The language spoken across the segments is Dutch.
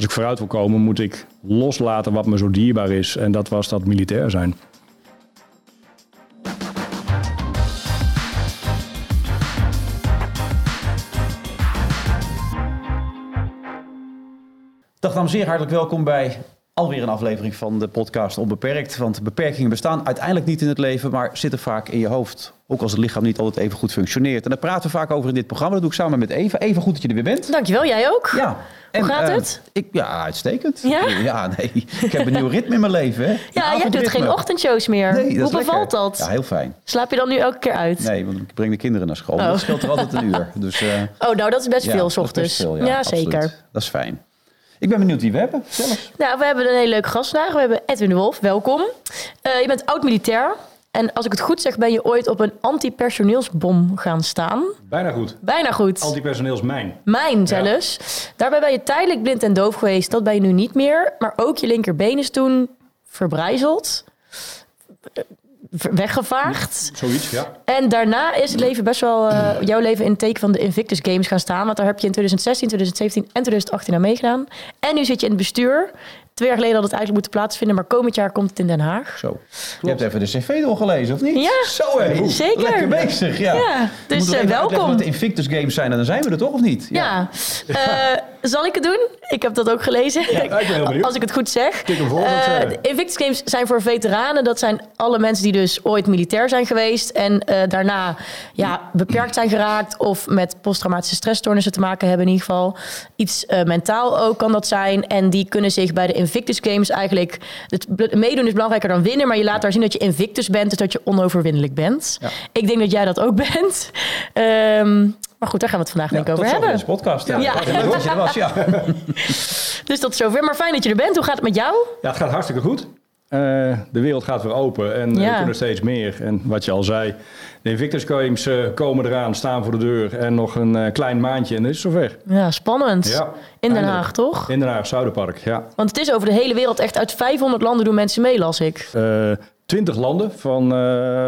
als ik vooruit wil komen, moet ik loslaten wat me zo dierbaar is. En dat was dat militair zijn. Dag en heren, hartelijk welkom bij alweer een aflevering van de podcast Onbeperkt. Want beperkingen bestaan uiteindelijk niet in het leven, maar zitten vaak in je hoofd. Ook als het lichaam niet altijd even goed functioneert. En daar praten we vaak over in dit programma. Dat doe ik samen met Eva. Even goed dat je er weer bent. Dankjewel, jij ook. Ja. Hoe gaat eh, het? Ik, ja, uitstekend. Ja? Ja, nee. Ik heb een nieuw ritme in mijn leven. Hè. Ja, jij doet geen ochtendshows meer. Nee, Hoe lekker. bevalt dat? Ja, heel fijn. Slaap je dan nu elke keer uit? Nee, want ik breng de kinderen naar school. Oh. Dat scheelt er altijd een uur. Dus, eh, Oh, nou dat is best ja, veel, s ochtends. veel, ja, zeker. Dat is fijn. Ik ben benieuwd wie we hebben. Zelf. Nou, we hebben een hele leuke gast vandaag. We hebben Edwin Wolf, welkom. Eh, je bent oud-militair. En als ik het goed zeg, ben je ooit op een antipersoneelsbom gaan staan. Bijna goed. Bijna goed. Antipersoneelsmijn. Mijn zelfs. Daarbij ben je tijdelijk blind en doof geweest. Dat ben je nu niet meer. Maar ook je linkerbeen is toen verbrijzeld. Weggevaagd. Zoiets, ja. En daarna is het leven best wel, eh, jouw leven in het teken van de Invictus Games gaan staan. Want daar heb je in 2016, 2017 en 2018 aan meegedaan. En nu zit je in het bestuur. Twee jaar geleden had het eigenlijk moeten plaatsvinden, maar komend jaar komt het in Den Haag. Zo. Je hebt even de cv doorgelezen, of niet? Ja, Zo hé. zeker. Lekker bezig, ja. Ja, We dus, moeten eh, welkom. wat de Invictus Games zijn en dan zijn we er toch, of niet? Ja, Eh, zal ik het doen? Ik heb dat ook gelezen. ik ben heel benieuwd. Als ik het goed zeg. Ik Eh, de Invictus Games zijn voor veteranen. Dat zijn alle mensen die dus ooit militair zijn geweest. En daarna ja, beperkt zijn geraakt. Of met posttraumatische stressstoornissen te maken hebben in ieder geval. Iets mentaal ook kan dat zijn. En die kunnen zich bij de Invictus Games eigenlijk... Het meedoen is belangrijker dan winnen. Maar je laat daar zien dat je Invictus bent. Dus dat je onoverwinnelijk bent. Ja. Ik denk dat jij dat ook bent. Ehm, maar goed, daar gaan we het vandaag denk ik tot over zover hebben. deze podcast. Ja. Ja. Leuk dat je er was, ja. Dus is zover. Maar fijn dat je er bent. Hoe gaat het met jou? Ja, het gaat hartstikke goed. Eh, de wereld gaat weer open en eh, Ja. we kunnen steeds meer. En wat je al zei, de Invictus Games eh, komen eraan, staan voor de deur. En nog een klein maandje en dan is het zover. Ja, spannend. Ja, In Den. Haag, toch? In Den Haag, Zuiderpark, ja. Want het is over de hele wereld echt uit 500 landen doen mensen mee, las ik. Eh 20 landen van,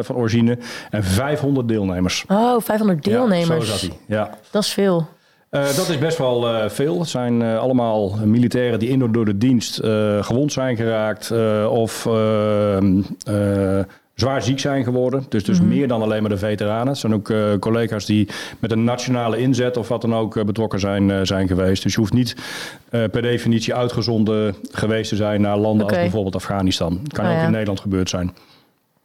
van origine en 500 deelnemers. Oh, 500 deelnemers. Ja, zo zat hij. Ja. Dat is veel. Eh, dat is best wel eh, veel. Het zijn eh, allemaal militairen die in door de dienst gewond zijn geraakt of eh, eh, zwaar ziek zijn geworden. Dus, dus meer dan alleen maar de veteranen. Het zijn ook collega's die met een nationale inzet of wat dan ook betrokken zijn, zijn geweest. Dus je hoeft niet per definitie uitgezonden geweest te zijn naar landen als bijvoorbeeld Afghanistan. Kan Oh, ook ja. in Nederland gebeurd zijn.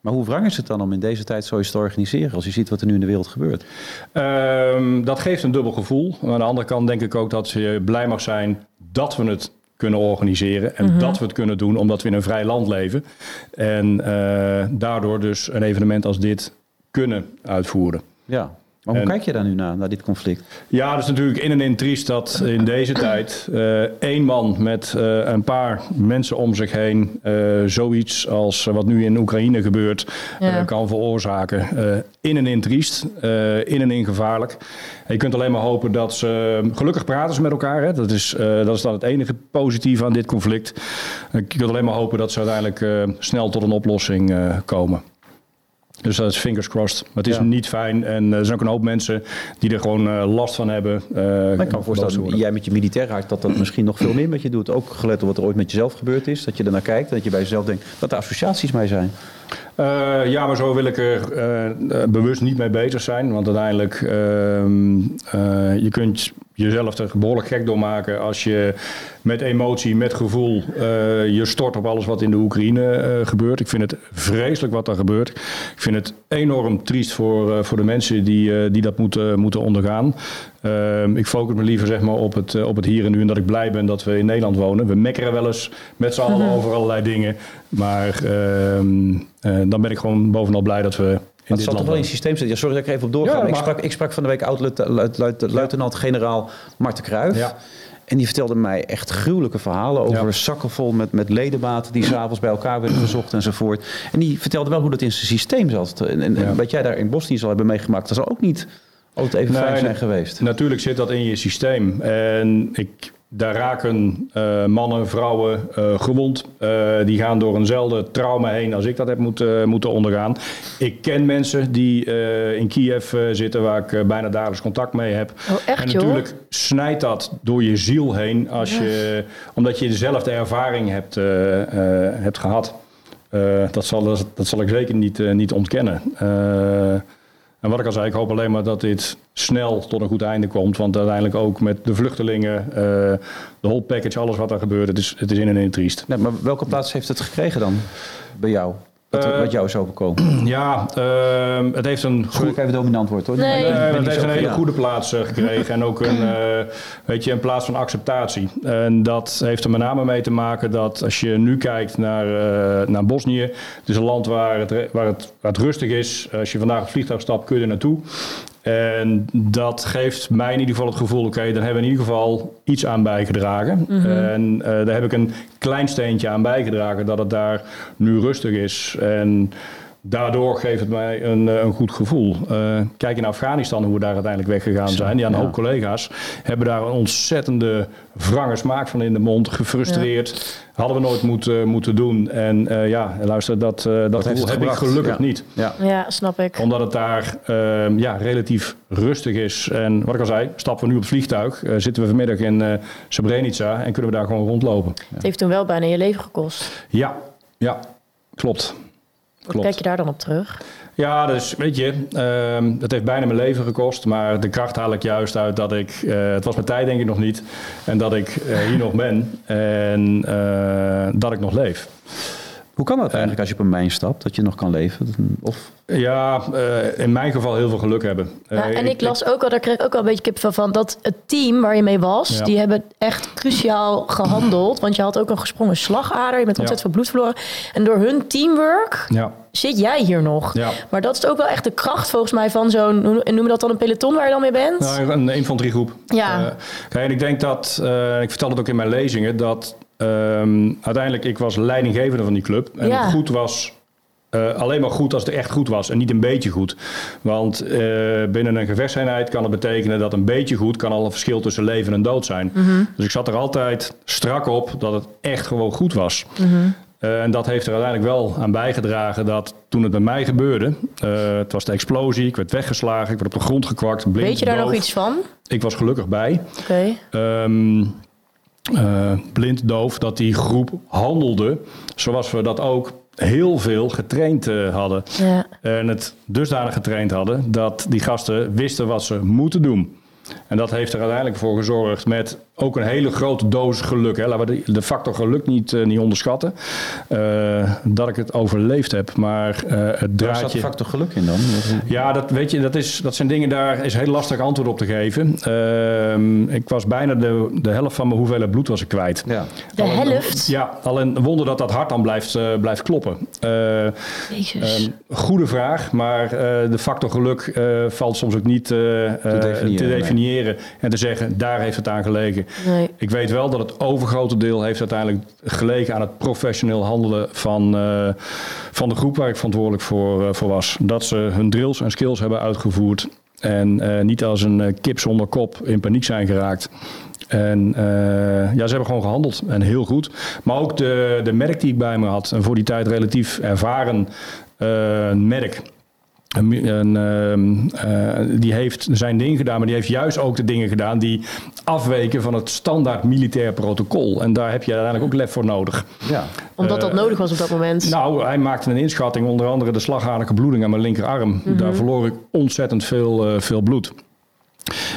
Maar hoe wrang is het dan om in deze tijd zoiets te organiseren... als je ziet wat er nu in de wereld gebeurt? Ehm, dat geeft een dubbel gevoel. Maar aan de andere kant denk ik ook dat je blij mag zijn dat we het kunnen organiseren. En dat we het kunnen doen omdat we in een vrij land leven. En eh, daardoor dus een evenement als dit kunnen uitvoeren. Ja. Maar hoe En- kijk je daar nu naar, naar dit conflict? Ja, dat is natuurlijk in en in triest dat in deze tijd eh, één man met eh, een paar mensen om zich heen eh, zoiets als wat nu in Oekraïne gebeurt Ja. eh, kan veroorzaken. Eh, in en in triest, eh, in en in gevaarlijk. En je kunt alleen maar hopen dat ze gelukkig praten ze met elkaar. Hè. Dat, is, eh, dat is dan het enige positieve aan dit conflict. Je kunt alleen maar hopen dat ze uiteindelijk eh, snel tot een oplossing eh, komen. Dus dat is fingers crossed. Maar het is Ja. niet fijn. En eh, er zijn ook een hoop mensen die er gewoon eh, last van hebben. eh, Maar ik kan me voorstellen, jij met je militair hart... dat dat misschien nog veel meer met je doet. Ook gelet op wat er ooit met jezelf gebeurd is. Dat je ernaar kijkt dat je bij jezelf denkt... dat er associaties mee zijn. Ja, maar zo wil ik er bewust niet mee bezig zijn. Want uiteindelijk, ehm eh, je kunt jezelf er behoorlijk gek door maken als je met emotie, met gevoel, eh, je stort op alles wat in de Oekraïne eh, gebeurt. Ik vind het vreselijk wat daar gebeurt. Ik vind het enorm triest voor, eh, voor de mensen die, die dat moeten, moeten ondergaan. Ehm, ik focus me liever zeg maar, op, het, op het hier en nu en dat ik blij ben dat we in Nederland wonen. We mekkeren wel eens met z'n allen over allerlei dingen. Maar ehm, eh, dan ben ik gewoon bovenal blij dat we dit zal toch wel in het systeem zitten. Ja, sorry dat ik even op doorga. Ja, maar ik, sprak, ik sprak van de week oud-luitenant-generaal Marten Kruijf. Ja. En die vertelde mij echt gruwelijke verhalen over zakken vol met, met ledematen die s'avonds bij elkaar werden gezocht enzovoort. En die vertelde wel hoe dat in zijn systeem zat. En, en wat jij daar in Bosnië zal hebben meegemaakt, dat zal ook niet altijd even Nee, fijn zijn nee. geweest. Natuurlijk zit dat in je systeem. En ik daar raken eh, mannen, vrouwen eh, gewond. Eh, die gaan door eenzelfde trauma heen als ik dat heb moeten, moeten ondergaan. Ik ken mensen die in Kiev zitten waar ik bijna dagelijks contact mee heb. Oh, echt, en natuurlijk snijdt dat door je ziel heen als je, omdat je dezelfde ervaring hebt, hebt gehad. dat, zal, dat zal ik zeker niet, niet ontkennen. En wat ik al zei, ik hoop alleen maar dat dit snel tot een goed einde komt. Want uiteindelijk ook met de vluchtelingen, uh, de whole package, alles wat er gebeurt, het is, het is in en in triest. Maar welke plaats heeft het gekregen dan bij jou? Wat, uh, wat jou is overkomen? Ja, uh, het heeft een... Sorry, ik even dominant woord hoor. Nee. het heeft een hele goede plaats uh, gekregen. en ook een, uh, weet je, een plaats van acceptatie. En dat heeft er met name mee te maken dat als je nu kijkt naar, naar Bosnië... Het is een land waar het, waar, het, waar het rustig is. Als je vandaag op het vliegtuig stapt, kun je er naartoe. En dat geeft mij in ieder geval het gevoel, oké, dan hebben we in ieder geval iets aan bijgedragen. Mhm. En uh, daar heb ik een klein steentje aan bijgedragen dat het daar nu rustig is. En daardoor geeft het mij een, eh, een goed gevoel. Uh, kijk in Afghanistan hoe we daar uiteindelijk weggegaan zijn. Ja, een hoop collega's hebben daar een ontzettende wrange smaak van in de mond. Gefrustreerd. Hadden we nooit moeten, moeten doen. En uh, ja, luister, dat, uh, dat gevoel heb ik gelukkig niet. Ja. ja, snap ik. Omdat het daar uh, ja, relatief rustig is. En wat ik al zei, stappen we nu op het vliegtuig. zitten we vanmiddag in Srebrenica en kunnen we daar gewoon rondlopen. Het heeft toen wel bijna je leven gekost. Ja, ja klopt. Hoe kijk je daar dan op terug? Ja, dus weet je, uh, het heeft bijna mijn leven gekost. Maar de kracht haal ik juist uit dat ik, uh, het was mijn tijd denk ik nog niet. En dat ik uh, hier nog ben en uh, dat ik nog leef. Hoe kan dat eigenlijk als je op een mijn stapt, dat je nog kan leven? Of? Ja, uh, in mijn geval heel veel geluk hebben. Ja, en ik, ik las ook al, daar kreeg ik ook al een beetje kip van, dat het team waar je mee was, ja. die hebben echt cruciaal gehandeld. Want je had ook een gesprongen slagader, je bent ontzettend ja. veel bloed verloren. En door hun teamwork ja. zit jij hier nog. Maar dat is ook wel echt de kracht volgens mij van zo'n, noem je dat dan een peloton waar je dan mee bent? Nou, een infanteriegroep. Ja. Uh, kijk, en ik denk dat, uh, ik vertel het ook in mijn lezingen, dat Um, uiteindelijk, ik was leidinggevende van die club. En ja. goed was uh, alleen maar goed als het echt goed was en niet een beetje goed. Want uh, binnen een gevechtseenheid kan het betekenen dat een beetje goed kan al een verschil tussen leven en dood zijn. Mm -hmm. Dus ik zat er altijd strak op dat het echt gewoon goed was. Mm -hmm. uh, en dat heeft er uiteindelijk wel aan bijgedragen dat toen het bij mij gebeurde, het was de explosie, ik werd weggeslagen, ik werd op de grond gekwakt. Blind, Weet je daar doof. nog iets van? Ik was gelukkig bij. Oké. Okay. Um, uh, blind, doof, dat die groep handelde zoals we dat ook heel veel getraind uh, hadden. Ja. En het dusdanig getraind hadden dat die gasten wisten wat ze moeten doen. En dat heeft er uiteindelijk voor gezorgd met ook een hele grote dosis geluk. Hè. Laten we de, factor geluk niet, uh, niet onderschatten. Uh, dat ik het overleefd heb. Maar uh, het draadje... Waar zat de factor geluk in dan? Ja, dat, weet je, dat, is, dat zijn dingen, daar is heel lastig antwoord op te geven. Uh, ik was bijna de, de helft van mijn hoeveelheid bloed was ik kwijt. Ja. De al helft? Een, ja, al een wonder dat dat hart dan blijft, blijft kloppen. Jezus. goede vraag, maar de factor geluk valt soms ook niet te definiëren, te definiëren nee. en te zeggen, daar heeft het aan gelegen. Nee. Ik weet wel dat het overgrote deel heeft uiteindelijk gelegen aan het professioneel handelen van, uh, van de groep waar ik verantwoordelijk voor, uh, voor was. Dat ze hun drills en skills hebben uitgevoerd en uh, niet als een kip zonder kop in paniek zijn geraakt. En ja, ze hebben gewoon gehandeld en heel goed. Maar ook de, de merk die ik bij me had, en voor die tijd relatief ervaren merk. En, uh, uh, die heeft zijn ding gedaan, maar die heeft juist ook de dingen gedaan die afweken van het standaard militair protocol. En daar heb je uiteindelijk ook lef voor nodig. Ja. Omdat dat nodig was op dat moment? Nou, hij maakte een inschatting, onder andere de slagaderlijke bloeding aan mijn linkerarm. Mm -hmm. Daar verloor ik ontzettend veel, uh, veel bloed.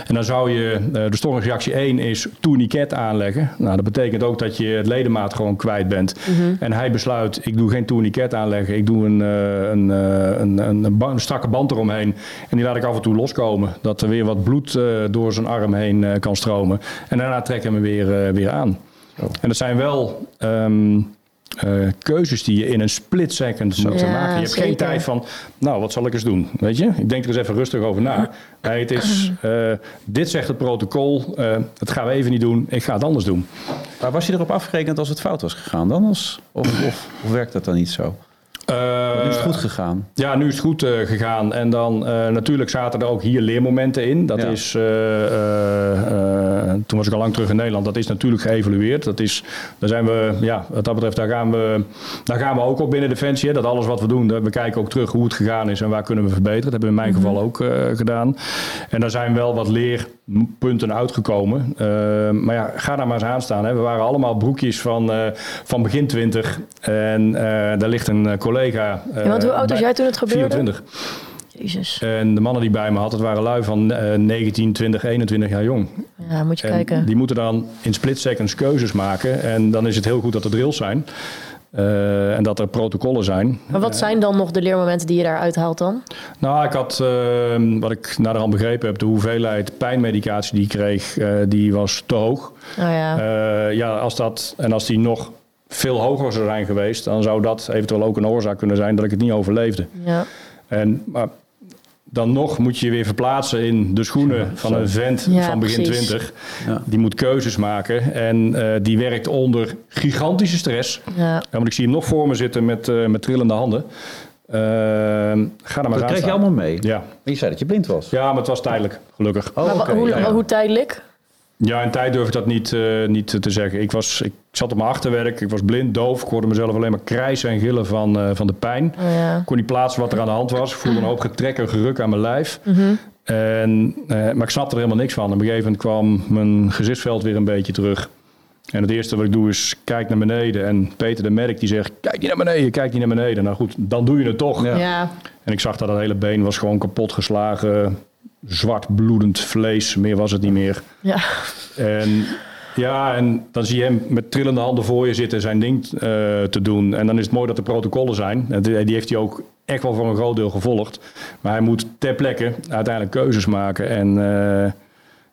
En dan zou je, de stormingsreactie 1 is tourniquet aanleggen. Nou, dat betekent ook dat je het ledemaat gewoon kwijt bent. Mhm. Mm -hmm. En hij besluit, ik doe geen tourniquet aanleggen. Ik doe een, een, een, een, een, een strakke band eromheen. En die laat ik af en toe loskomen. Dat er weer wat bloed door zijn arm heen kan stromen. En daarna trekken we hem weer, weer aan. Oh. En dat zijn wel... Um, uh, keuzes die je in een split second moet ja, maken. Je hebt zeker. geen tijd van, nou, wat zal ik eens doen? Weet je? Ik denk er eens even rustig over na. Het is, uh, dit zegt het protocol, uh, dat gaan we even niet doen, ik ga het anders doen. Maar was je erop afgerekend als het fout was gegaan dan? Als, of, of, of werkt dat dan niet zo? Nu is het goed gegaan. Ja, nu is het goed uh, gegaan. En dan uh, natuurlijk zaten er ook hier leermomenten in. Dat Ja. is, uh, toen was ik al lang terug in Nederland, dat is natuurlijk geëvalueerd. Dat is, daar zijn we, ja, wat dat betreft, daar gaan we, daar gaan we ook op binnen Defensie. Hè, dat alles wat we doen, we kijken ook terug hoe het gegaan is en waar kunnen we verbeteren. Dat hebben we in mijn geval ook eh, gedaan. En daar zijn wel wat leerpunten uitgekomen. Eh, maar ja, ga daar maar eens aan staan. Hè. We waren allemaal broekjes van, eh, van begin 20. En eh, daar ligt een eh, collega. Ja, want hoe oud was jij toen het gebeurde? 24. Jezus. En de mannen die bij me had, het waren lui van eh, 19, 20, 21 jaar jong. Ja, moet je En kijken. die moeten dan in split seconds keuzes maken. En dan is het heel goed dat er drills zijn. eh, en dat er protocollen zijn. Maar wat zijn dan nog de leermomenten die je daaruit haalt dan? Nou, ik had, eh, wat ik naderhand begrepen heb, de hoeveelheid pijnmedicatie die ik kreeg, eh, die was te hoog. Oh ja. Eh, ja, als dat, en als die nog veel hoger zou zijn geweest, dan zou dat eventueel ook een oorzaak kunnen zijn dat ik het niet overleefde. ja. En, maar dan nog moet je je weer verplaatsen in de schoenen van een vent Ja, van begin precies. 20. Ja. Die moet keuzes maken en eh, die werkt onder gigantische stress. ja. Ja, want ik zie hem nog voor me zitten met, eh, met trillende handen. Eh, ga er maar Dat aan kreeg je allemaal mee. Ja. Maar je zei dat je blind was. ja, maar het was tijdelijk, gelukkig. Oh, Maar hoe, hoe tijdelijk? Ja, in tijd durf ik dat niet, eh, niet te zeggen. Ik, was, ik zat op mijn achterwerk, ik was blind, doof. Ik hoorde mezelf alleen maar krijsen en gillen van, eh, van de pijn. Oh ja. Ik kon niet plaatsen wat er aan de hand was. Ik voelde een hoop getrek en geruk aan mijn lijf. en, eh, maar ik snapte er helemaal niks van. Op een gegeven moment kwam mijn gezichtsveld weer een beetje terug. En het eerste wat ik doe is kijk naar beneden. En Peter de Merk die zegt, kijk niet naar beneden, kijk niet naar beneden. Nou goed, dan doe je het toch. Ja. Ja. En ik zag dat het hele been was gewoon kapot geslagen. Zwart bloedend vlees, meer was het niet meer. Ja. En ja, en dan zie je hem met trillende handen voor je zitten zijn ding eh, te doen. En dan is het mooi dat er protocollen zijn. En die heeft hij ook echt wel voor een groot deel gevolgd. Maar hij moet ter plekke uiteindelijk keuzes maken. En, eh,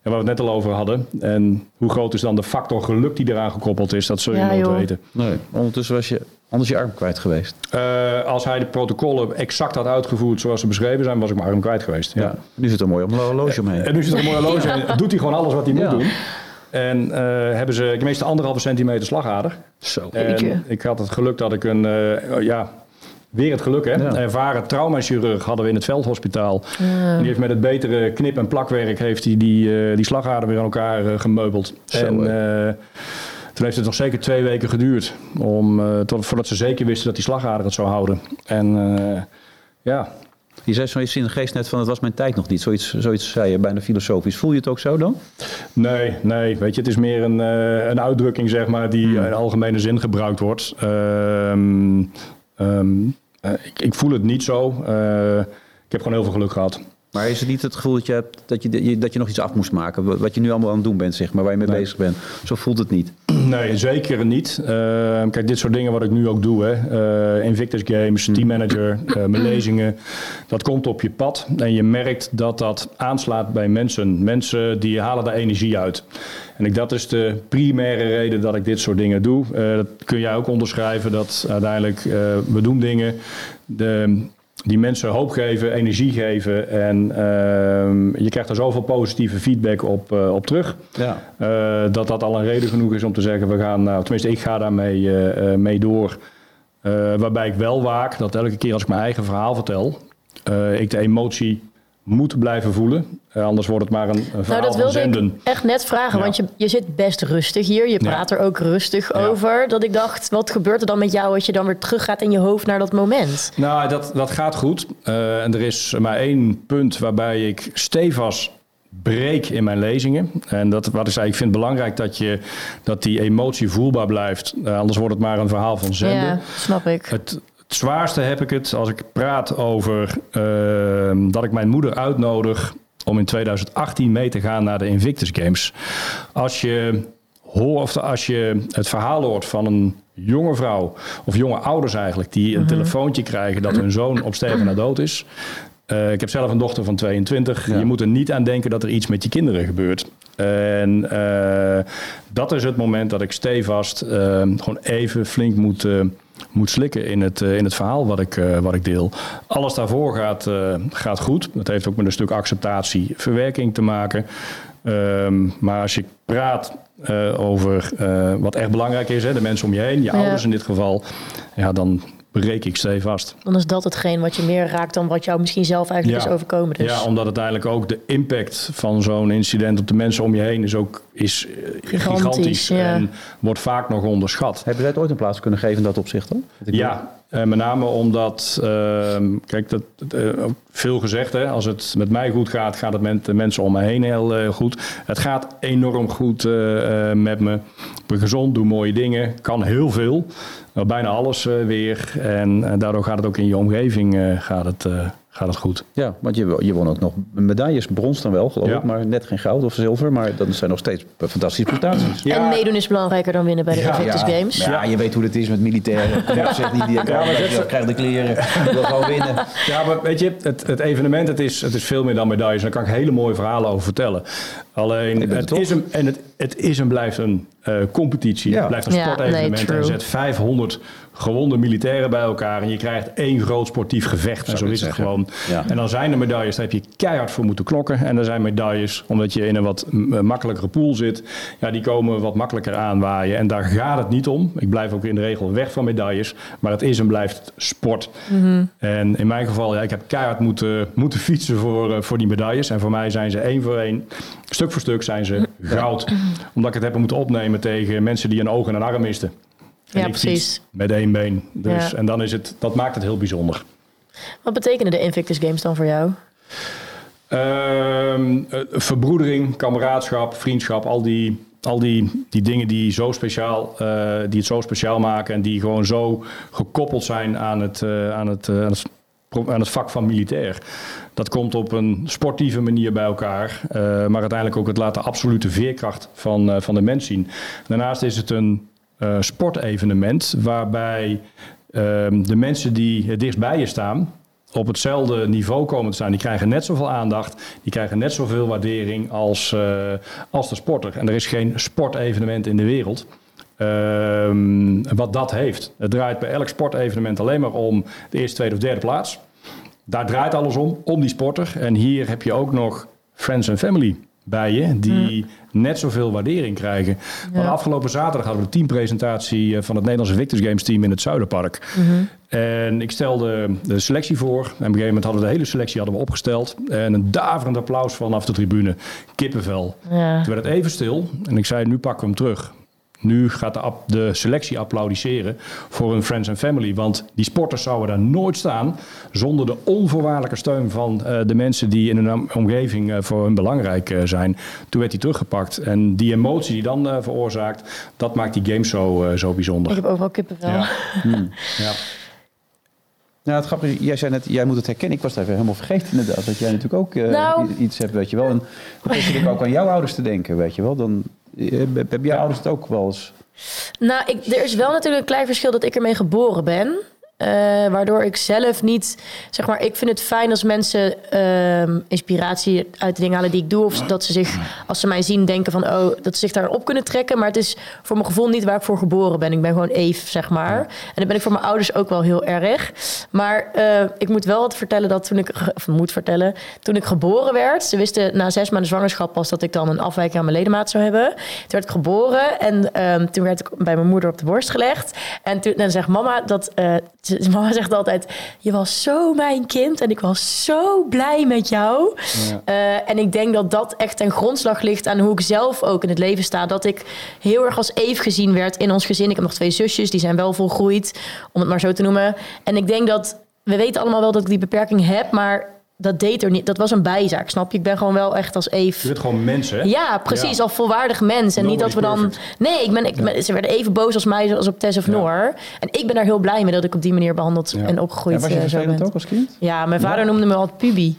en waar we het net al over hadden. En hoe groot is dan de factor geluk die eraan gekoppeld is, dat zul je Ja, nooit joh. weten. Nee, ondertussen was je anders je arm kwijt geweest. Eh, als hij de protocollen exact had uitgevoerd zoals ze beschreven zijn, was ik mijn arm kwijt geweest. Ja. Ja. Nu zit er mooi op een horloge omheen. En nu zit er een mooi horloge en doet hij gewoon alles wat hij Ja. moet doen. En eh, hebben ze de meeste anderhalve centimeter slagader. Zo. En ik had het geluk dat ik een, eh, ja, weer het geluk hè, Ja. een ervaren traumachirurg hadden we in het veldhospitaal. En die heeft met het betere knip- en plakwerk heeft hij die, eh, die slagader weer aan elkaar eh, gemeubeld. Zo, en eh, toen heeft het nog zeker twee weken geduurd om, tot, voordat ze zeker wisten dat die slagader het zou houden. En ja, Je zei zoiets in de geest net van het was mijn tijd nog niet. Zoiets, zoiets zei je bijna filosofisch. Voel je het ook zo dan? Nee, nee. Weet je, het is meer een, een uitdrukking, zeg maar, die in algemene zin gebruikt wordt. Eh, ik, ik voel het niet zo. Eh, ik heb gewoon heel veel geluk gehad. Maar is het niet het gevoel dat je, hebt, dat je, dat je nog iets af moest maken? Wat- je nu allemaal aan het doen bent, zeg maar, waar je mee bezig bent. Zo voelt het niet. Nee, zeker niet. Ehm, kijk, dit soort dingen wat ik nu ook doe, hè. eh, Invictus Games, teammanager, eh, mijn lezingen, dat komt op je pad. En je merkt dat dat aanslaat bij mensen. Mensen die halen daar energie uit. En ik, dat is de primaire reden dat ik dit soort dingen doe. Eh, dat kun jij ook onderschrijven, dat uiteindelijk we doen dingen de, die mensen hoop geven, energie geven. En ehm, je krijgt er zoveel positieve feedback op, eh, op terug. Ja. Eh, dat dat al een reden genoeg is om te zeggen, we gaan, nou, tenminste ik ga daarmee eh, mee door. Waarbij ik wel waak dat elke keer als ik mijn eigen verhaal vertel, ik de emotie moet blijven voelen. Eh, anders wordt het maar een, een verhaal Nou, dat van wilde zenden. ik echt net vragen, Ja. want je, je zit best rustig hier. Je praat er ook rustig Ja. over. Dat ik dacht, wat gebeurt er dan met jou als je dan weer teruggaat in je hoofd naar dat moment? Nou, dat, dat gaat goed. Eh, en er is maar één punt waarbij ik stevast breek in mijn lezingen. En dat wat ik zei, ik vind het belangrijk dat, je, dat die emotie voelbaar blijft. Eh, anders wordt het maar een verhaal van zenden. Ja, snap ik. Het, het zwaarste heb ik het als ik praat over ehm, dat ik mijn moeder uitnodig om in 2018 mee te gaan naar de Invictus Games. Als je, hoort, of als je het verhaal hoort van een jonge vrouw, of jonge ouders eigenlijk, die een telefoontje krijgen dat hun zoon op sterven na dood is. Eh, ik heb zelf een dochter van 22. Ja. Je moet er niet aan denken dat er iets met je kinderen gebeurt. En eh, dat is het moment dat ik stevast eh, gewoon even flink moet, eh, moet slikken in het, eh, in het verhaal wat ik, eh, wat ik deel. Alles daarvoor gaat, eh, gaat goed. Dat heeft ook met een stuk acceptatie, verwerking te maken. Ehm, maar als je praat over wat echt belangrijk is, hè, de mensen om je heen, je Ja. ouders in dit geval, ja, dan breek ik stevast. Dan is dat hetgeen wat je meer raakt dan wat jou misschien zelf eigenlijk Ja. is overkomen. Dus. Ja, omdat uiteindelijk ook de impact van zo'n incident op de mensen om je heen is ook is, eh, Gigantisch, gigantisch. ja. En wordt vaak nog onderschat. Hebben zij het ooit een plaats kunnen geven in dat opzicht dan? Ja, eh, met name omdat, ehm, kijk, dat, eh, veel gezegd, hè, als het met mij goed gaat, gaat het met de mensen om me heen heel goed. Het gaat enorm goed eh, eh, met me. Ben gezond, doe mooie dingen, kan heel veel. Nou, bijna alles eh, weer. En eh, daardoor gaat het ook in je omgeving eh, gaat het, eh, gaat het goed. Ja, want je, je won ook nog medailles, brons dan wel, geloof Ja. ik, maar net geen goud of zilver. Maar dat zijn nog steeds fantastische prestaties. Ja. En meedoen is belangrijker dan winnen bij de Ja, Invictus ja, Games. Ja, je weet hoe het is met militairen. Kom op, zeg niet die ja, maar krijg de kleren. Ik wil gewoon winnen. Ja, maar weet je, het, het evenement het is, het is veel meer dan medailles. Daar kan ik hele mooie verhalen over vertellen. Alleen, Ik ben het het is, een, en het, het is en blijft een eh, competitie. Ja. Het blijft een Ja, sportevenement. nee, je zet 500 gewonde militairen bij elkaar. En je krijgt één groot sportief gevecht. En zo is het zeggen. gewoon. Ja. En dan zijn er medailles, daar heb je keihard voor moeten klokken. En er zijn medailles, omdat je in een wat eh, makkelijkere pool zit. Ja, die komen wat makkelijker aanwaaien. En daar gaat het niet om. Ik blijf ook in de regel weg van medailles. Maar het is en blijft sport. En in mijn geval, ja, ik heb keihard moeten, moeten fietsen voor, eh, voor die medailles. En voor mij zijn ze één voor één, stuk voor stuk zijn ze goud. Omdat ik het heb moeten opnemen tegen mensen die een oog en een arm misten. En Ja, precies. Met één been. Dus, Ja. En dan is het, dat maakt het heel bijzonder. Wat betekenen de Invictus Games dan voor jou? Ehm, eh, verbroedering, kameraadschap, vriendschap, al die, al die, die dingen die, zo speciaal, eh, die het zo speciaal maken en die gewoon zo gekoppeld zijn aan het, eh, aan het, aan het, pro- aan het vak van militair. Dat komt op een sportieve manier bij elkaar, maar uiteindelijk ook het laat de absolute veerkracht van, van de mens zien. Daarnaast is het een eh, sportevenement waarbij ehm, de mensen die het dichtst bij je staan, op hetzelfde niveau komen te staan. Die krijgen net zoveel aandacht, die krijgen net zoveel waardering als, eh, als de sporter. En er is geen sportevenement in de wereld ehm, wat dat heeft. Het draait bij elk sportevenement alleen maar om de eerste, tweede of derde plaats. Daar draait alles om, om die sporter. En hier heb je ook nog friends en family bij je, die net zoveel waardering krijgen. Want afgelopen zaterdag hadden we de teampresentatie eh, van het Nederlandse Victors Games team in het Zuiderpark. En ik stelde de selectie voor. En op een gegeven moment hadden we de hele selectie hadden we opgesteld. En een daverend applaus vanaf de tribune. Kippenvel. Ja. Toen werd het even stil. En ik zei, nu pakken we hem terug. Nu gaat de, de selectie applaudisseren voor hun friends en family. Want die sporters zouden daar nooit staan zonder de onvoorwaardelijke steun van eh, de mensen die in hun om- omgeving eh, voor hun belangrijk eh, zijn. Toen werd hij teruggepakt. En die emotie die dan eh, veroorzaakt, dat maakt die game zo, eh, zo Ik bijzonder. heb overal kippenvel. Ja. ja. Nou, het grappige, jij zei net, jij moet het herkennen. Ik was het even helemaal vergeten inderdaad. Dat jij natuurlijk ook eh, Nou. iets hebt, weet je wel. En dan zit ik ook aan jouw ouders te denken, weet je wel. Dan eh, heb heb jouw ouders het ook wel eens... Nou, ik, er is wel natuurlijk een klein verschil dat ik ermee geboren ben. Eh, waardoor ik zelf niet, zeg maar, ik vind het fijn als mensen ehm, inspiratie uit de dingen halen die ik doe. Of dat ze zich, als ze mij zien, denken van, oh, dat ze zich daarop kunnen trekken. Maar het is voor mijn gevoel niet waar ik voor geboren ben. Ik ben gewoon Eve, zeg maar. En dat ben ik voor mijn ouders ook wel heel erg. Maar eh, ik moet wel wat vertellen dat toen ik, of moet vertellen, toen ik geboren werd, ze wisten na zes maanden zwangerschap pas dat ik dan een afwijking aan mijn ledemaat zou hebben. Toen werd ik geboren en ehm, toen werd ik bij mijn moeder op de borst gelegd. En toen dan zegt mama dat, mama zegt altijd, je was zo mijn kind en ik was zo blij met jou. Eh, en ik denk dat dat echt ten grondslag ligt aan hoe ik zelf ook in het leven sta. Dat ik heel erg als Eve gezien werd in ons gezin. Ik heb nog twee zusjes, die zijn wel volgroeid, om het maar zo te noemen. En ik denk dat, we weten allemaal wel dat ik die beperking heb, maar dat deed er niet. Dat was een bijzaak, snap je? Ik ben gewoon wel echt als Je Eve... bent gewoon mensen, hè? Ja, precies. Ja. Als volwaardig mens. En niet dat we dan. perfect. Nee, ik ben, ik ben- ze werden even boos als mij als op Tess of Ja. Noor. En ik ben daar heel blij mee dat ik op die manier behandeld Ja. en Ja, opgegroeid was je eh, zo ben. ook als kind? Ja, mijn vader noemde me altijd Pubi.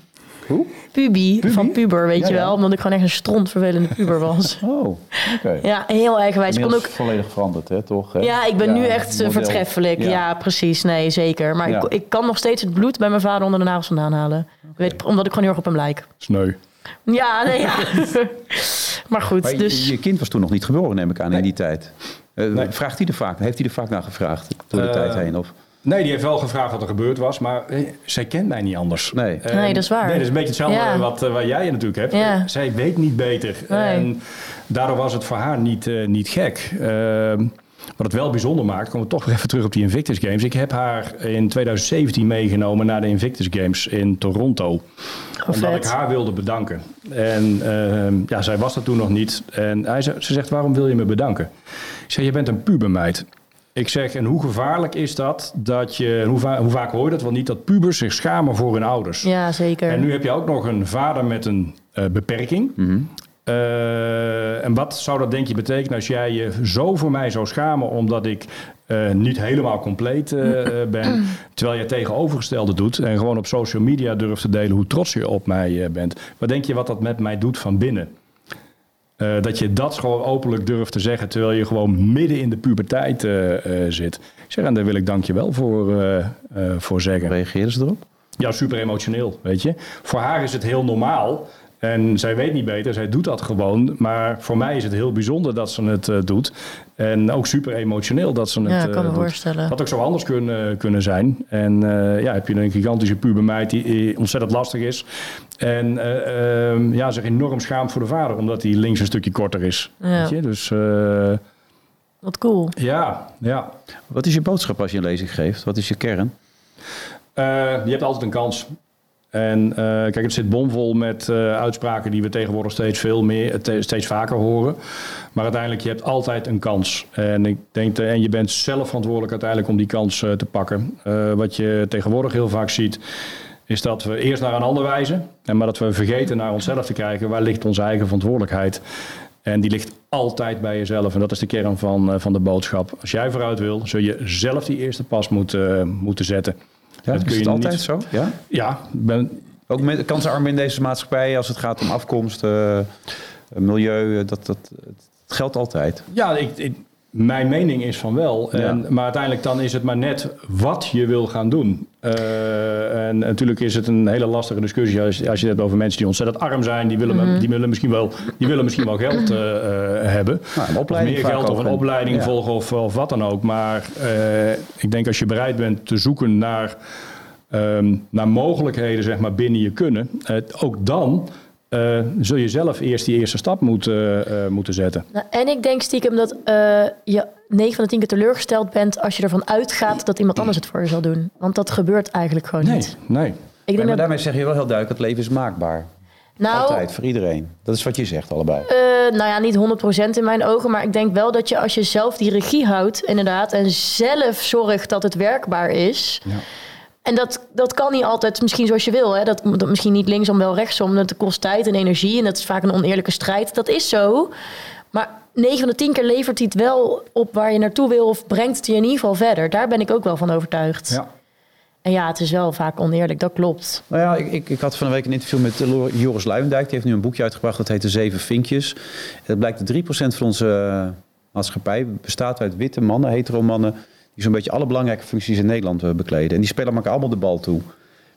Hoe? Pubi, van puber, weet Ja, je ja. wel. Omdat ik gewoon echt een strontvervelende puber was. Oh, oké. ja, heel eigenwijs. Ik kon ook volledig veranderd, hè, toch? hè? Ja, ik ben nu echt eh, model. voortreffelijk. Ja. precies. Nee, zeker. Maar Ja. ik, ik kan nog steeds het bloed bij mijn vader onder de nagels vandaan halen. Weet, omdat ik gewoon heel erg op hem lijk. Sneu. Ja, nee, ja. maar goed, Maar je- dus... je kind was toen nog niet geboren, neem ik aan, in die tijd. Eh, Nee. Vraagt hij er vaak, heeft hij er vaak naar gevraagd door de Eh, tijd heen? Of? Nee, die heeft wel gevraagd wat er gebeurd was, maar eh, zij kent mij niet anders. Nee. En- Nee, dat is waar. Nee, dat is een beetje hetzelfde Ja. wat, eh, wat jij natuurlijk hebt. Ja. Zij weet niet beter. Nee. En daardoor was het voor haar niet, eh, niet gek. Ehm, Wat het wel bijzonder maakt, komen we toch weer even terug op die Invictus Games. Ik heb haar in 2017 meegenomen naar de Invictus Games in Toronto. omdat vet. ik haar wilde bedanken. En ehm, ja, zij was er toen nog niet. En hij, ze ze zegt, waarom wil je me bedanken? Ik zeg, je bent een pubermeid. Ik zeg, en hoe gevaarlijk is dat, dat je, hoe, va- hoe vaak hoor je dat wel niet, dat pubers zich schamen voor hun ouders. Ja, zeker. En nu heb je ook nog een vader met een eh, beperking. Eh, en wat zou dat denk je betekenen als jij je zo voor mij zou schamen omdat ik eh, niet helemaal compleet ben, terwijl je het tegenovergestelde doet en gewoon op social media durft te delen hoe trots je op mij eh, bent. Wat denk je wat dat met mij doet van binnen? Eh, dat je dat gewoon openlijk durft te zeggen terwijl je gewoon midden in de puberteit eh, eh, zit. Ik zeg, en daar wil ik dank je wel voor, voor zeggen. Reageerden ze erop? Ja, super emotioneel, weet je. Voor haar is het heel normaal. En zij weet niet beter, zij doet dat gewoon. Maar voor mij is het heel bijzonder dat ze het eh, doet. En ook super emotioneel dat ze het Ja, ik kan eh, me voorstellen. Had ook zo anders kunnen, kunnen zijn. En eh, ja, heb je een gigantische pubermeid die eh, ontzettend lastig is. En eh, ehm, ja, zich enorm schaamt voor de vader, omdat hij links een stukje korter is. Ja. Weet je? Dus eh, Wat cool. ja, ja. Wat is je boodschap als je een lezing geeft? Wat is je kern? Eh, je hebt altijd een kans. En eh, kijk, het zit bomvol met eh, uitspraken die we tegenwoordig steeds veel meer, te- steeds vaker horen. Maar uiteindelijk, je hebt altijd een kans. En ik denk, en je bent zelf verantwoordelijk uiteindelijk om die kans eh, te pakken. Eh, wat je tegenwoordig heel vaak ziet, is dat we eerst naar een ander wijzen. En maar dat we vergeten naar onszelf te kijken, waar ligt onze eigen verantwoordelijkheid? En die ligt altijd bij jezelf. En dat is de kern van, eh, van de boodschap. Als jij vooruit wil, zul je zelf die eerste pas moeten, moeten zetten. Ja, Dat is kun je het altijd niet- zo? Ja? Ja, ben, Ook met kansenarmen in deze maatschappij, als het gaat om afkomst, eh, milieu, eh, dat, dat, het geldt altijd. ja ik, ik- mijn mening is van wel. Ja. En, maar uiteindelijk dan is het maar net wat je wil gaan doen. Eh, en natuurlijk is het een hele lastige discussie als, als je het hebt over mensen die ontzettend arm zijn. Die willen, die willen, misschien, wel, die willen misschien wel geld eh, hebben. Nou, Of meer geld of een opleiding Ja. volgen of, of wat dan ook. Maar ik denk als je bereid bent te zoeken naar, ehm, naar mogelijkheden zeg maar, binnen je kunnen. ook dan eh, zul je zelf eerst die eerste stap moeten, eh, moeten zetten. Nou, en ik denk stiekem dat eh, je 9 van de 10 keer teleurgesteld bent als je ervan uitgaat dat iemand anders het voor je zal doen. Want dat gebeurt eigenlijk gewoon Nee, niet. nee. Ik Nee, denk maar dat, daarmee zeg je wel heel duidelijk, het leven is maakbaar. nou, Altijd, voor iedereen. Dat is wat je zegt allebei. eh, nou ja, niet 100% in mijn ogen, maar ik denk wel dat je als je zelf die regie houdt, inderdaad, en zelf zorgt dat het werkbaar is. Ja. En dat, dat kan niet altijd misschien zoals je wil. Hè? Dat, dat misschien niet linksom, wel rechtsom. Dat kost tijd en energie en dat is vaak een oneerlijke strijd. Dat is zo. Maar 9 van de 10 keer levert hij het wel op waar je naartoe wil of brengt het je in ieder geval verder. Daar ben ik ook wel van overtuigd. Ja. En ja, het is wel vaak oneerlijk, dat klopt. Nou ja, ik, ik, ik had van de week een interview met eh, Joris Luijendijk. Die heeft nu een boekje uitgebracht, dat heet De Zeven Vinkjes. Het blijkt dat 3% van onze eh, maatschappij bestaat uit witte mannen, hetero mannen... die zo'n beetje alle belangrijke functies in Nederland eh, bekleden. En die spelen elkaar allemaal de bal toe.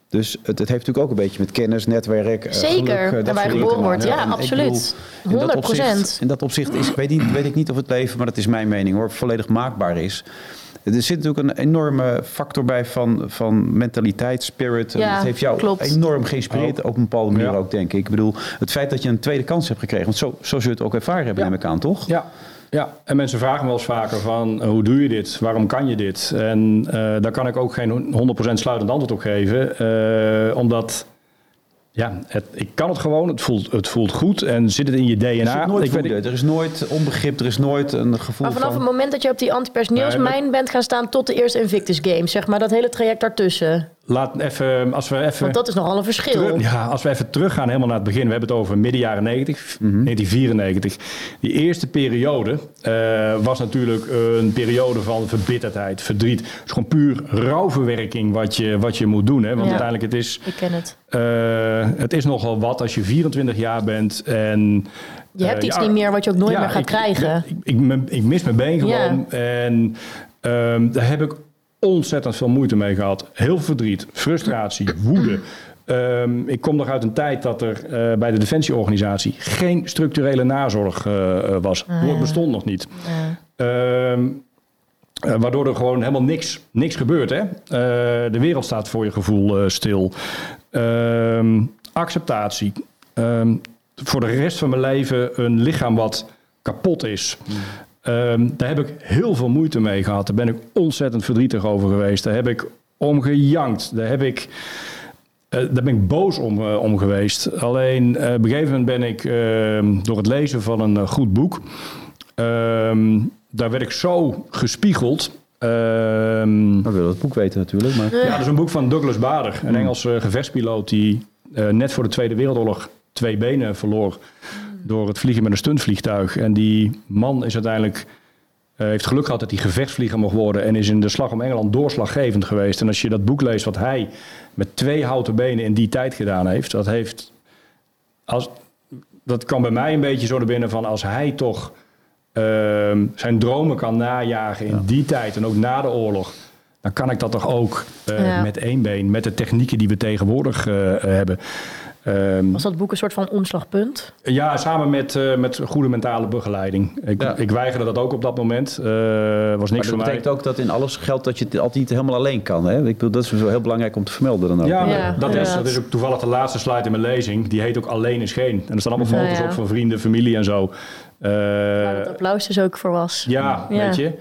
Dus het, het heeft natuurlijk ook een beetje met kennis, netwerk, eh, Zeker, geluk, eh, dat waar je geboren wordt. Ja, En absoluut. bedoel, in dat 100%. opzicht- In dat opzicht is, weet, niet, weet ik niet of het leven, maar dat is mijn mening hoor, volledig maakbaar is. Er zit natuurlijk een enorme factor bij van, van mentaliteit, spirit. Ja, dat heeft jou klopt. enorm geïnspireerd, op een bepaalde manier Ja. ook, denk ik. Ik bedoel, het feit dat je een tweede kans hebt gekregen, want zo, zo zul je het ook ervaren hebben, Ja. neem ik aan, toch? Ja. Ja, en mensen vragen me wel eens vaker van eh, hoe doe je dit? Waarom kan je dit? En eh, daar kan ik ook geen 100% sluitend antwoord op geven. eh, omdat, ja, het, ik kan het gewoon. Het voelt, het voelt goed en zit het in je Er DNA. nooit ik weet- er is nooit onbegrip, er is nooit een gevoel Maar vanaf van... het moment dat je op die antipersoneelsmijn bent gaan staan tot de eerste Invictus Games, zeg maar, dat hele traject daartussen. Laat even, als we even... Want dat is nogal een verschil. Terug- ja, als we even teruggaan helemaal naar het begin. We hebben het over midden jaren 90, 1994. Die eerste periode eh, was natuurlijk een periode van verbitterdheid, verdriet. Het is gewoon puur rouwverwerking wat je, wat je moet doen. Hè? Want Ja. uiteindelijk, het is, Ik ken het. eh, het is nogal wat als je 24 jaar bent en... Je hebt eh, iets ja, niet meer wat je ook nooit ja, meer gaat ik- krijgen. Ik, ik, ik, ik mis mijn been Ja. gewoon. En ehm, daar heb ik ontzettend veel moeite mee gehad. Heel veel verdriet, frustratie, woede. Ehm, ik kom nog uit een tijd dat er eh, bij de Defensieorganisatie geen structurele nazorg eh, eh, was. Het woord bestond nog niet. Ehm, eh, waardoor er gewoon helemaal niks, niks gebeurt. Hè? Eh, de wereld staat voor je gevoel eh, stil. Ehm, acceptatie. Ehm, voor de rest van mijn leven een lichaam wat kapot is. Ehm, daar heb ik heel veel moeite mee gehad. Daar ben ik ontzettend verdrietig over geweest. Daar heb ik om gejankt. Daar heb ik... eh, daar ben ik boos om, eh, om geweest. Alleen eh, op een gegeven moment ben ik ehm, door het lezen van een goed boek. ehm, daar werd ik zo gespiegeld. Ehm, We willen het boek weten natuurlijk. Maar... ja, dat is een boek van Douglas Bader, een Engelse gevechtspiloot die net voor de Tweede Wereldoorlog twee benen verloor door het vliegen met een stuntvliegtuig. En die man is uiteindelijk eh, heeft geluk gehad dat hij gevechtsvlieger mocht worden en is in de slag om Engeland doorslaggevend geweest. En als je dat boek leest wat hij met twee houten benen in die tijd gedaan heeft, dat heeft als, dat kan bij mij een beetje zo naar binnen van als hij toch ehm, zijn dromen kan najagen in die tijd en ook na de oorlog. Dan kan ik dat toch ook eh, Ja. met één been, met de technieken die we tegenwoordig eh, hebben. Ehm, Was dat boek een soort van omslagpunt? ja, samen met, eh, met goede mentale begeleiding. Ik, Ja. ik weigerde dat ook op dat moment. Eh was Maar niks dat voor mij. betekent ook dat in alles geldt dat je het altijd niet helemaal alleen kan. Hè? Ik bedoel, dat is zo heel belangrijk om te vermelden dan ook. Ja, dat, is, dat is ook toevallig de laatste slide in mijn lezing. Die heet ook Alleen is geen. En er staan allemaal Ja, foto's ja. op van vrienden, familie en zo. Eh, Waar het applaus dus ook voor was. ja, Ja. weet je.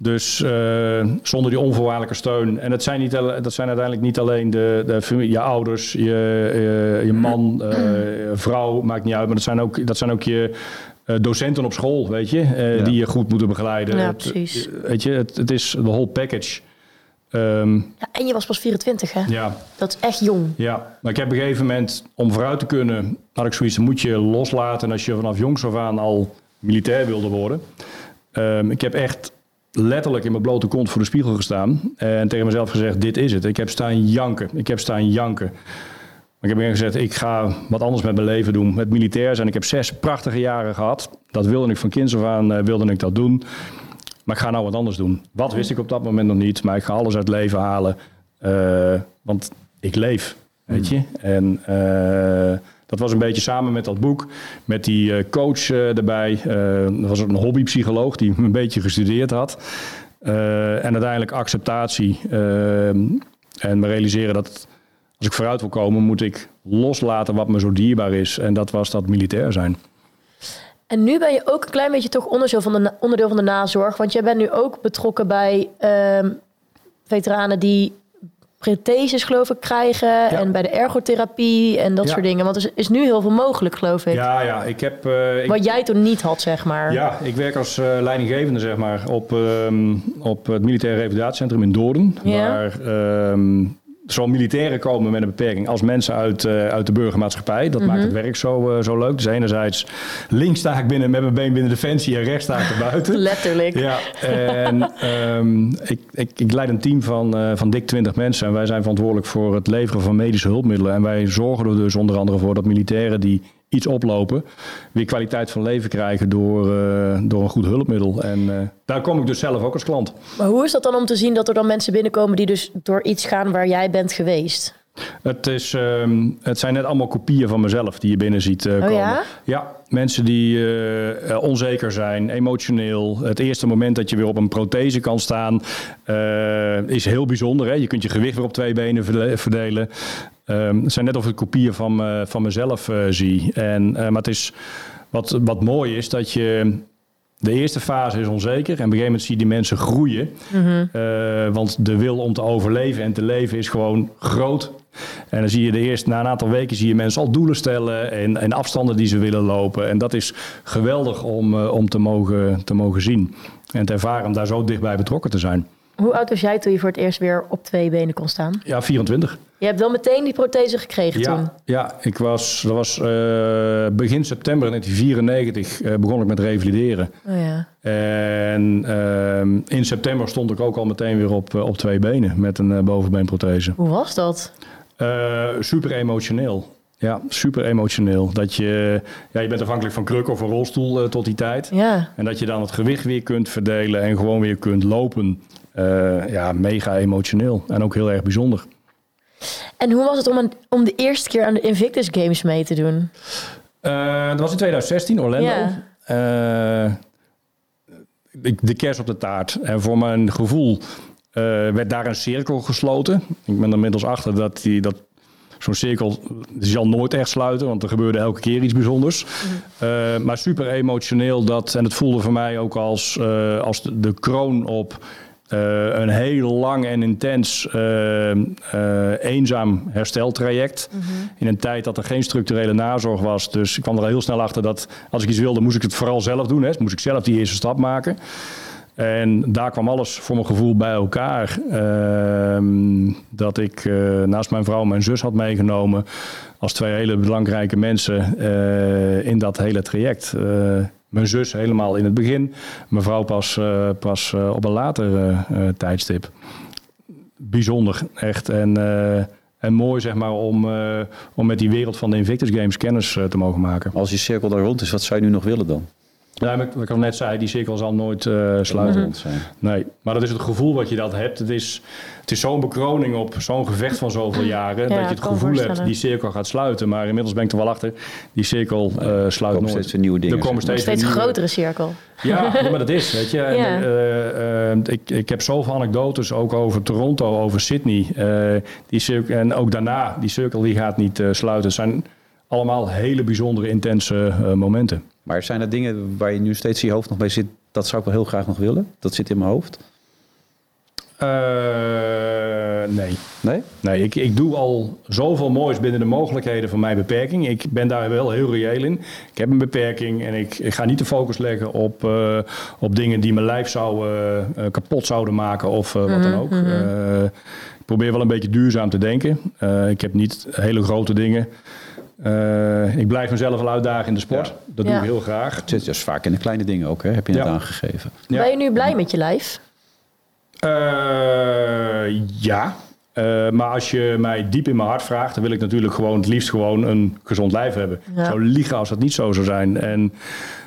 Dus eh, zonder die onvoorwaardelijke steun. En dat zijn, niet, dat zijn uiteindelijk niet alleen de, de familie, je ouders, je, je, je man, eh, vrouw, maakt niet uit. Maar dat zijn ook, dat zijn ook je eh, docenten op school, weet je. eh, Ja. Die je goed moeten begeleiden. Ja, Het- precies. weet je, het, het is de whole package. Ehm, Ja, en je was pas 24, hè? ja, Dat is echt jong. ja, maar ik heb op een gegeven moment, om vooruit te kunnen, had ik zoiets, moet je loslaten. En als je vanaf jongs af aan al militair wilde worden. Ehm, ik heb echt letterlijk in mijn blote kont voor de spiegel gestaan. En tegen mezelf gezegd, dit is het. Ik heb staan janken. Ik heb staan janken. Maar ik heb gezegd, ik ga wat anders met mijn leven doen. Met militair zijn. Ik heb zes prachtige jaren gehad. Dat wilde ik van kinds af aan, eh, wilde ik dat doen. Maar ik ga nou wat anders doen. Wat wist ik op dat moment nog niet. Maar ik ga alles uit het leven halen. Eh, want ik leef, weet je. En eh, dat was een beetje samen met dat boek. Met die eh, coach eh, erbij. Eh, dat was een hobbypsycholoog die een beetje gestudeerd had. En uiteindelijk acceptatie. en me realiseren dat als ik vooruit wil komen, moet ik loslaten wat me zo dierbaar is. En dat was dat militair zijn. En nu ben je ook een klein beetje toch onderdeel van de, onderdeel van de nazorg. Want jij bent nu ook betrokken bij ehm, veteranen die protheses, geloof ik, krijgen. En bij de ergotherapie en dat Ja. soort dingen. Want er is- nu heel veel mogelijk, geloof ik. Ja, ja, ik heb. eh, ik, Wat jij toen niet had, zeg maar. Ja, ik werk als eh, leidinggevende zeg maar, op, ehm, op het militaire revalidatiecentrum in Doorn. Ja. Waar ehm, zowel militairen komen met een beperking als mensen uit, eh, uit de burgermaatschappij. Dat maakt het werk zo, eh, zo leuk. Dus enerzijds links sta ik binnen met mijn been binnen Defensie en rechts sta ik er buiten. Letterlijk. Ja, en ehm, ik, ik, ik leid een team van, eh, van dik 20 mensen. En wij zijn verantwoordelijk voor het leveren van medische hulpmiddelen. En wij zorgen er dus onder andere voor dat militairen die iets oplopen, weer kwaliteit van leven krijgen door, eh, door een goed hulpmiddel. En eh, daar kom ik dus zelf ook als klant. Maar hoe is dat dan om te zien dat er dan mensen binnenkomen die dus door iets gaan waar jij bent geweest? Het, is, ehm, het zijn net allemaal kopieën van mezelf die je binnen ziet eh, komen. ja? Ja, mensen die onzeker zijn, emotioneel. Het eerste moment dat je weer op een prothese kan staan is heel bijzonder. Hè? Je kunt je gewicht weer op twee benen verde- verdelen. Ehm, het zijn net of ik kopieën van, van mezelf eh, zie. En, eh, maar het is, wat, wat mooi is dat je... De eerste fase is onzeker en op een gegeven moment zie je die mensen groeien. Eh, want de wil om te overleven en te leven is gewoon groot. En dan zie je de eerste, na een aantal weken zie je mensen al doelen stellen en, en afstanden die ze willen lopen. En dat is geweldig om, om te, mogen, te mogen zien. En te ervaren om daar zo dichtbij betrokken te zijn. Hoe oud was jij toen je voor het eerst weer op twee benen kon staan? Ja, 24. Je hebt wel meteen die prothese gekregen toen. Ja, ik was, dat was eh, begin september 1994 eh, begon ik met revalideren. Oh ja. En ehm, in september stond ik ook al meteen weer op, eh, op twee benen met een bovenbeenprothese. Hoe was dat? Super emotioneel. Ja, super emotioneel. Dat je, ja, je bent afhankelijk van kruk of een rolstoel tot die tijd. Ja. En dat je dan het gewicht weer kunt verdelen en gewoon weer kunt lopen. Eh, ja, mega emotioneel. En ook heel erg bijzonder. En hoe was het om, een, om de eerste keer aan de Invictus Games mee te doen? Eh, dat was in 2016, Orlando. Eh, de, de kers op de taart. En voor mijn gevoel eh, werd daar een cirkel gesloten. Ik ben er inmiddels achter dat, die, dat zo'n cirkel zal nooit echt sluiten, want er gebeurde elke keer iets bijzonders. Eh, maar super emotioneel dat, en het voelde voor mij ook als, eh, als de, de kroon op eh, een heel lang en intens eh, eh, eenzaam hersteltraject. In een tijd dat er geen structurele nazorg was. Dus ik kwam er al heel snel achter dat als ik iets wilde, moest ik het vooral zelf doen. Hè. Moest ik zelf die eerste stap maken. En daar kwam alles voor mijn gevoel bij elkaar. Ehm, dat ik naast mijn vrouw mijn zus had meegenomen. Als twee hele belangrijke mensen in dat hele traject. Mijn zus helemaal in het begin. Mijn vrouw pas, eh, pas eh, op een later eh, tijdstip. Bijzonder, echt. En, en mooi zeg maar om, om met die wereld van de Invictus Games kennis te mogen maken. Als je cirkel daar rond is, wat zou je nu nog willen dan? Ja, maar wat ik al net zei, die cirkel zal nooit eh, sluiten. Zijn. Nee, maar dat is het gevoel wat je dat hebt. Het is, het is zo'n bekroning op zo'n gevecht van zoveel jaren. dat je het gevoel hebt, die cirkel gaat sluiten. Maar inmiddels ben ik er wel achter, die cirkel eh, sluit komen nooit. steeds weer nieuwe dingen, Er komen steeds, een nieuwe- grotere cirkel. Ja, maar dat is, weet je. En, Ja. eh, ik, ik heb zoveel anekdotes, ook over Toronto, over Sydney. Eh, die cirkel, en ook daarna, die cirkel die gaat niet eh, sluiten. Het zijn allemaal hele bijzondere, intense eh, momenten. Maar zijn er dingen waar je nu steeds in je hoofd nog bij zit? Dat zou ik wel heel graag nog willen. Dat zit in mijn hoofd. Eh, nee. Nee? Nee, ik, ik doe al zoveel moois binnen de mogelijkheden van mijn beperking. Ik ben daar wel heel reëel in. Ik heb een beperking en ik, ik ga niet de focus leggen op, eh, op dingen die mijn lijf zou, eh, eh, kapot zouden maken of eh, wat dan ook. Eh, ik probeer wel een beetje duurzaam te denken. Eh, ik heb niet hele grote dingen. Eh, ik blijf mezelf wel uitdagen in de sport. Ja. Dat doe Ja. ik heel graag. Het zit dus vaak in de kleine dingen ook, hè? heb je net Ja. aangegeven. Ja. Ben je nu blij met je lijf? Eh, ja. Eh, maar als je mij diep in mijn hart vraagt, dan wil ik natuurlijk gewoon het liefst gewoon een gezond lijf hebben. Ja. Ik zou liegen als dat niet zo zou zijn. En,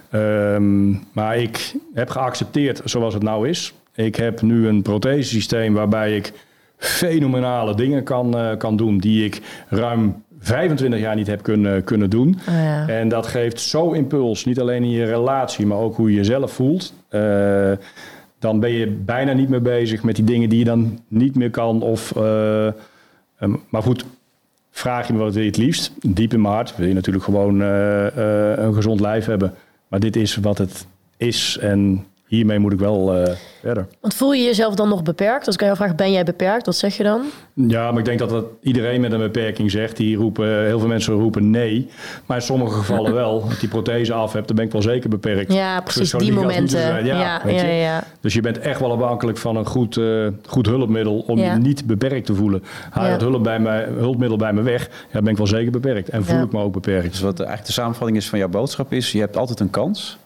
ehm, maar ik heb geaccepteerd zoals het nou is. Ik heb nu een prothesesysteem waarbij ik fenomenale dingen kan, eh, kan doen die ik ruim 25 jaar niet heb kunnen, kunnen doen. Oh ja. En dat geeft zo impuls, niet alleen in je relatie, maar ook hoe je jezelf voelt. Eh, dan ben je bijna niet meer bezig met die dingen die je dan niet meer kan. Of, eh, ehm, maar goed, vraag je me wat wil je het liefst? Diep in mijn hart wil je natuurlijk gewoon eh, een gezond lijf hebben. Maar dit is wat het is en hiermee moet ik wel eh, verder. Want voel je jezelf dan nog beperkt? Als ik aan jou vraag, ben jij beperkt? Wat zeg je dan? Ja, maar ik denk dat dat iedereen met een beperking zegt. Die roepen, heel veel mensen roepen nee. Maar in sommige gevallen wel. Als je die prothese af hebt, dan ben ik wel zeker beperkt. Ja, Dus precies, zo die momenten. Ja, Ja, ja. Dus je bent echt wel afhankelijk van een goed, eh, goed hulpmiddel om Ja. je niet beperkt te voelen. Haal je Ja. het hulp bij mij, hulpmiddel bij me weg, ja, ben ik wel zeker beperkt. En voel Ja. ik me ook beperkt. Dus wat eigenlijk de samenvatting is van jouw boodschap is... je hebt altijd een kans.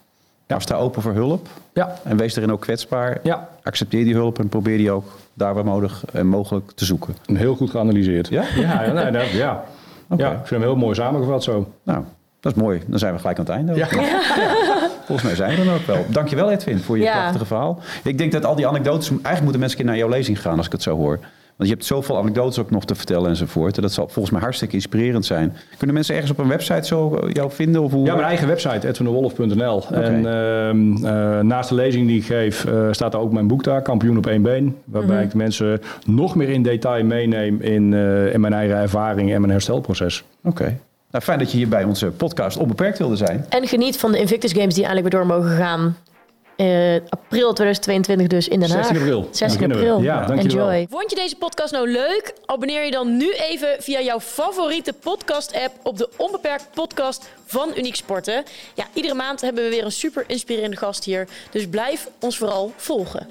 Maar sta open voor hulp. Ja, En wees erin ook kwetsbaar. ja. Accepteer die hulp en probeer die ook daar waar nodig en mogelijk te zoeken. heel goed geanalyseerd. Ja? Ja, ja, nee, nee, ja. Oké. ja, ik vind hem heel mooi samengevat zo. Nou, dat is mooi. Dan zijn we gelijk aan het einde. Ja, Volgens mij zijn we dan ook wel. Dankjewel Edwin voor je Ja. prachtige verhaal. Ik denk dat al die anekdotes... Eigenlijk moeten mensen een keer naar jouw lezing gaan als ik het zo hoor. Want je hebt zoveel anekdotes ook nog te vertellen enzovoort. En dat zal volgens mij hartstikke inspirerend zijn. Kunnen mensen ergens op een website zo eh, jou vinden? Of hoe? Ja, mijn eigen website, edwindewolf.nl. En ehm, eh, naast de lezing die ik geef, eh, staat er ook mijn boek daar, Kampioen op één been. Waarbij ik de mensen nog meer in detail meeneem in, eh, in mijn eigen ervaring en mijn herstelproces. Oké. Nou, fijn dat je hier bij onze podcast onbeperkt wilde zijn. En geniet van de Invictus Games die eindelijk weer door mogen gaan. Eh, april 2022 dus in Den Haag. 16 april. 16 Beginnen we. april. Ja, dankjewel. Enjoy. Vond je deze podcast nou leuk? Abonneer je dan nu even via jouw favoriete podcast-app op de Onbeperkt Podcast van Uniek Sporten. Ja, iedere maand hebben we weer een super inspirerende gast hier. Dus blijf ons vooral volgen.